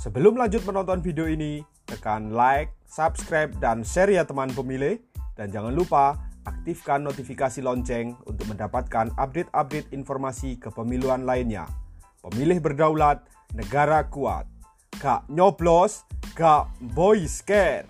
Sebelum lanjut menonton video ini, tekan like, subscribe, dan share ya teman pemilih. Dan jangan lupa aktifkan notifikasi lonceng untuk mendapatkan update-update informasi kepemiluan lainnya. Pemilih berdaulat, negara kuat. Gak nyoblos, gak boy scare.